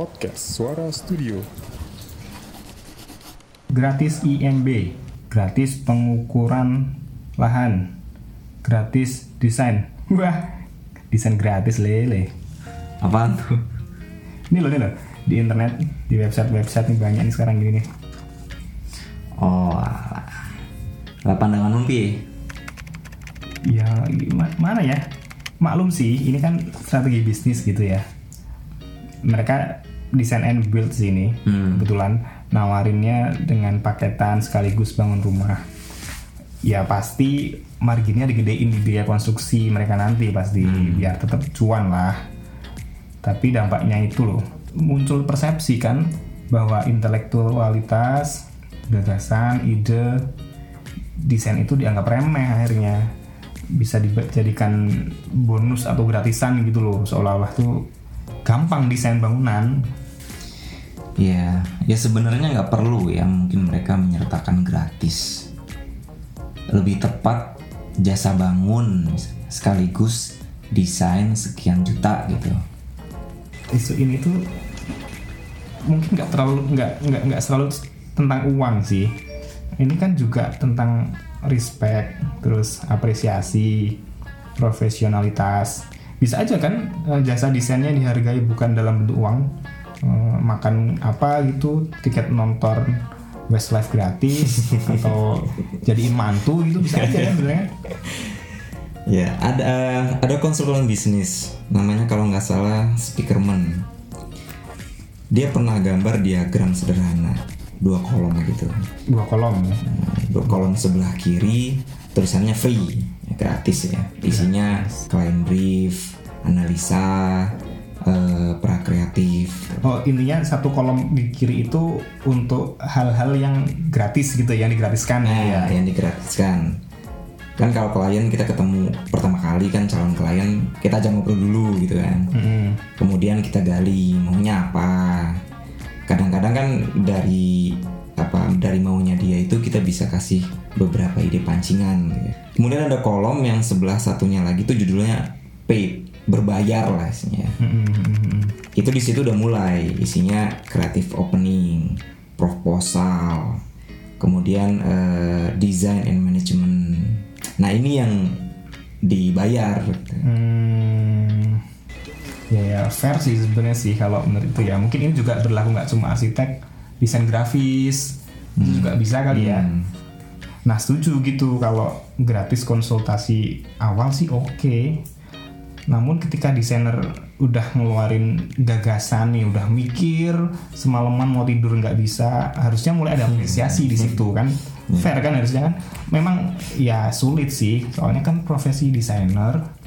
Podcast Suara Studio. gratis IMB, gratis pengukuran lahan, gratis desain. Wah, desain gratis lele. Apaan tuh? Ini loh, ini loh, di internet, di website-website nih banyak nih sekarang gini nih. Oh, lah pandangan pi. Ya, gimana mana ya? Maklum sih, ini kan strategi bisnis gitu ya. Mereka desain and build sini, Hmm. kebetulan nawarinnya dengan paketan sekaligus bangun rumah. Ya pasti marginnya digedein di biaya konstruksi mereka nanti pasti biar tetap cuan lah. Tapi dampaknya itu loh muncul persepsi kan bahwa intelektualitas, gagasan, ide, desain itu dianggap remeh akhirnya bisa dijadikan bonus atau gratisan gitu loh seolah-olah tuh gampang desain bangunan Ya, ya sebenarnya nggak perlu ya mungkin mereka menyertakan gratis. Lebih tepat jasa bangun sekaligus desain sekian juta gitu. isu ini tuh mungkin nggak terlalu nggak nggak nggak selalu tentang uang sih ini kan juga tentang respect terus apresiasi profesionalitas bisa aja kan eh, jasa desainnya dihargai bukan dalam bentuk uang Eh, makan apa gitu tiket nonton Westlife gratis atau jadiin mantu gitu bisa aja kan sebenarnya. Ya, ada ada konsultan bisnis. Namanya kalau nggak salah Speakerman. Dia pernah gambar diagram sederhana dua kolom gitu. dua kolom. Ya Nah, dua kolom sebelah kiri tulisannya free ya, gratis ya. Isinya client brief analisa prakreatif Oh intinya satu kolom di kiri itu untuk hal-hal yang gratis gitu yang digratiskan nah ya. yang digratiskan kan kalau klien kita ketemu pertama kali kan calon klien kita ajak ngobrol dulu gitu kan Mm-mm. kemudian kita gali maunya apa kadang-kadang kan dari apa dari maunya dia itu kita bisa kasih beberapa ide pancingan gitu. kemudian ada kolom yang sebelah satunya lagi tuh judulnya paid berbayar lah isinya Mm-mm. Itu di situ udah mulai isinya creative opening proposal kemudian eh, design and management nah ini yang dibayar gitu. Hmm. Ya, ya fair sih sebenarnya sih kalau menurut itu ya. Mungkin ini juga berlaku nggak cuma arsitek, desain grafis itu juga bisa kali ya. Hmm. Nah setuju gitu kalau gratis konsultasi awal sih oke. Namun ketika desainer udah ngeluarin gagasan nih, udah mikir semalaman mau tidur nggak bisa, harusnya mulai ada apresiasi di situ kan. Fair kan harusnya kan. Memang ya sulit sih, soalnya kan profesi desainer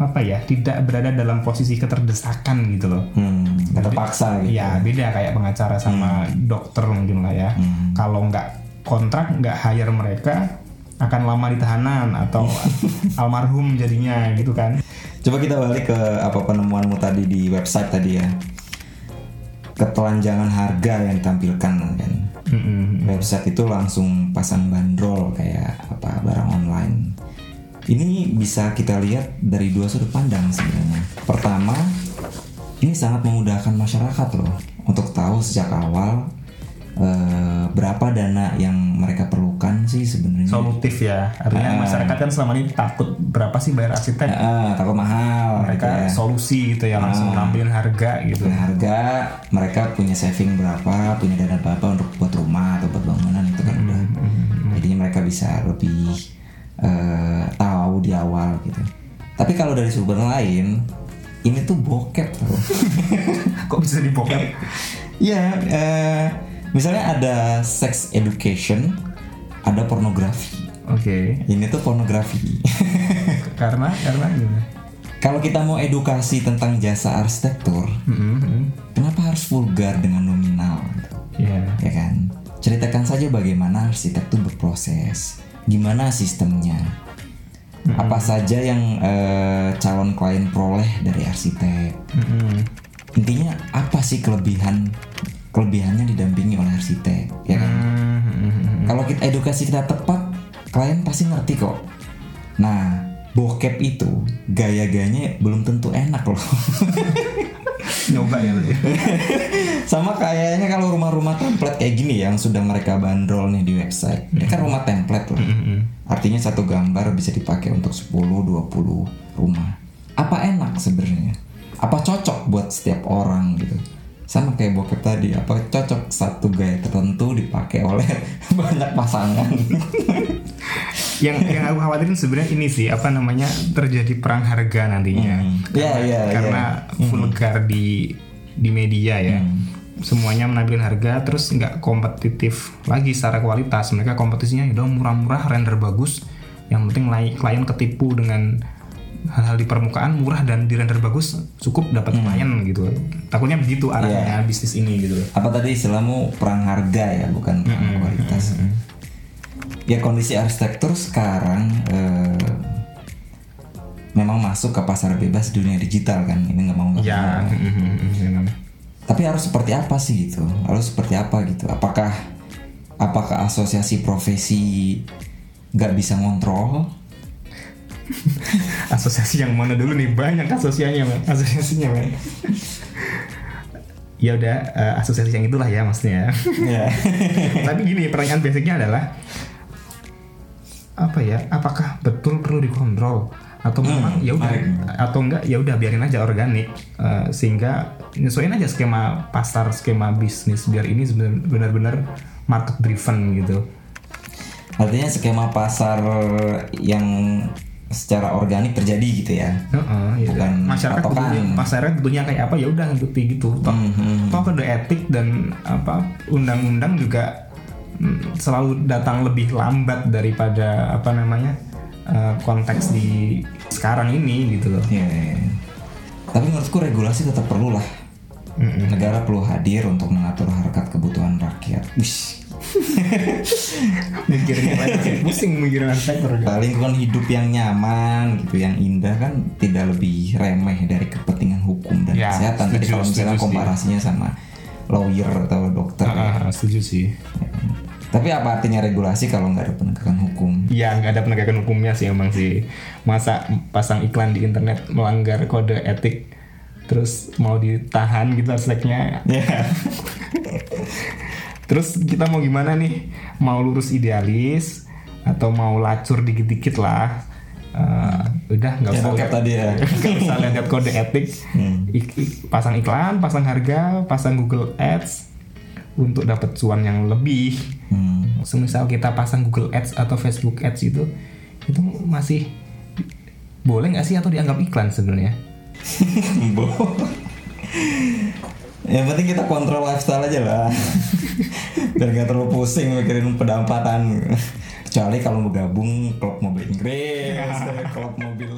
apa ya tidak berada dalam posisi keterdesakan gitu loh. Hmm, terpaksa gitu. Ya beda kayak pengacara sama dokter mungkin lah ya. Kalau nggak kontrak nggak hire mereka akan lama di tahanan atau almarhum jadinya gitu kan. Coba kita balik ke apa penemuanmu tadi di website tadi ya. Ketelanjangan harga yang ditampilkan kan. Mm-mm. Website itu langsung pasang bandrol kayak apa barang online. Ini bisa kita lihat dari dua sudut pandang sebenarnya. Pertama, ini sangat memudahkan masyarakat loh untuk tahu sejak awal eh, berapa dana yang mereka perlukan sih sebenarnya. Solutif ya. Artinya masyarakat kan selama ini takut berapa sih bayar arsitek. Ah, takut mahal gitu Mereka ya. solusi gitu ya langsung nampilin harga gitu. Harga, mereka punya saving berapa, punya dana berapa untuk buat rumah atau buat bangunan itu kan udah. Jadinya mereka bisa lebih eh, tahu di awal gitu. Tapi kalau dari sumber lain, ini tuh bokep loh. Kok bisa dibokep? Iya, eh, misalnya ada sex education, ada pornografi. Oke. Ini tuh pornografi. Karena karena gimana? kalau kita mau edukasi tentang jasa arsitektur, Mm-mm. kenapa harus vulgar dengan nominal? Iya. ya kan? Ceritakan saja bagaimana arsitek itu berproses, gimana sistemnya, apa saja yang eh, calon klien peroleh dari arsitek. Mm-mm. Intinya apa sih kelebihan kelebihannya didampingi oleh arsitek, ya kan? Mm-mm. Kalau kita edukasi kita tepat, klien pasti ngerti kok. Nah, bokep itu gaya-gayanya belum tentu enak loh. Nyoba ya berarti. Sama kayaknya kalau rumah-rumah template kayak gini yang sudah mereka bandrol nih di website. Ini kan rumah template loh. Artinya satu gambar bisa dipakai untuk 10 20 rumah. Apa enak sebenarnya? Apa cocok buat setiap orang gitu? Sama kayak bokep tadi, apa cocok satu gaya tertentu dipakai oleh banyak pasangan? yang yang aku khawatirin sebenarnya ini sih apa namanya terjadi perang harga nantinya. Hmm. Iya, iya, Karena vulgar di di media ya. Semuanya menampilkan harga terus nggak kompetitif lagi secara kualitas. Mereka kompetisinya udah murah-murah, render bagus. Yang penting klien ketipu dengan hal-hal di permukaan murah dan di render bagus cukup dapat klien gitu. Takutnya begitu arahnya bisnis ini gitu. apa tadi istilahmu perang harga ya bukan perang kualitas ya kondisi arsitektur sekarang eh, memang masuk ke pasar bebas dunia digital kan ini nggak mau nggak Ya, mau. mm, mm, mm, mm. tapi harus seperti apa sih gitu harus seperti apa gitu apakah apakah asosiasi profesi nggak bisa ngontrol asosiasi yang mana dulu nih? Banyak asosiasinya men. Asosiasinya men. Ya udah eh, asosiasi yang itulah ya maksudnya ya. Tapi gini pertanyaan basicnya adalah apa ya? Apakah betul perlu dikontrol? Atau memang ya udah atau enggak ya udah biarin aja organik. Eh, sehingga nyesuaiin aja skema pasar skema bisnis biar ini benar-benar market driven gitu. Artinya skema pasar yang secara organik terjadi gitu ya Heeh, ya. Bukan masyarakat patokan. butuhnya, pasarnya butuhnya kayak apa ya udah ngikuti gitu toh, Mhm. toh kode etik dan apa undang-undang juga mm, selalu datang lebih lambat daripada apa namanya eh, konteks di sekarang ini gitu loh Iya, iya, iya. Tapi menurutku regulasi tetap perlu lah. Negara perlu hadir untuk mengatur harkat kebutuhan rakyat. Wish. Mikirin apa pusing mikirin arsitektur lingkungan hidup yang nyaman gitu, yang indah kan tidak lebih remeh dari kepentingan hukum dan Ya, kesehatan. Tadi setuju, kalau misalnya setuju sih. komparasinya sama lawyer atau dokter. Ah, ah, setuju sih Tapi apa artinya regulasi kalau nggak ada penegakan hukum? ya nggak ada penegakan hukumnya sih emang sih masa pasang iklan di internet melanggar kode etik terus mau ditahan gitu arsiteknya Ya. Terus kita mau gimana nih? Mau lurus idealis atau mau lacur dikit-dikit lah? Eh, udah nggak Ya, usah bokep lihat- tadi ya. nggak usah lihat kode etik. Hmm. Ik- ik- pasang iklan, pasang harga, pasang Google Ads untuk dapat cuan yang lebih. Hmm. Semisal kita pasang Google Ads atau Facebook Ads itu, itu masih boleh nggak sih atau dianggap iklan sebenarnya? Yang penting kita kontrol lifestyle aja lah. Biar gak terlalu pusing mikirin pendapatan. Kecuali kalau mau gabung klub mobil Inggris, klub mobil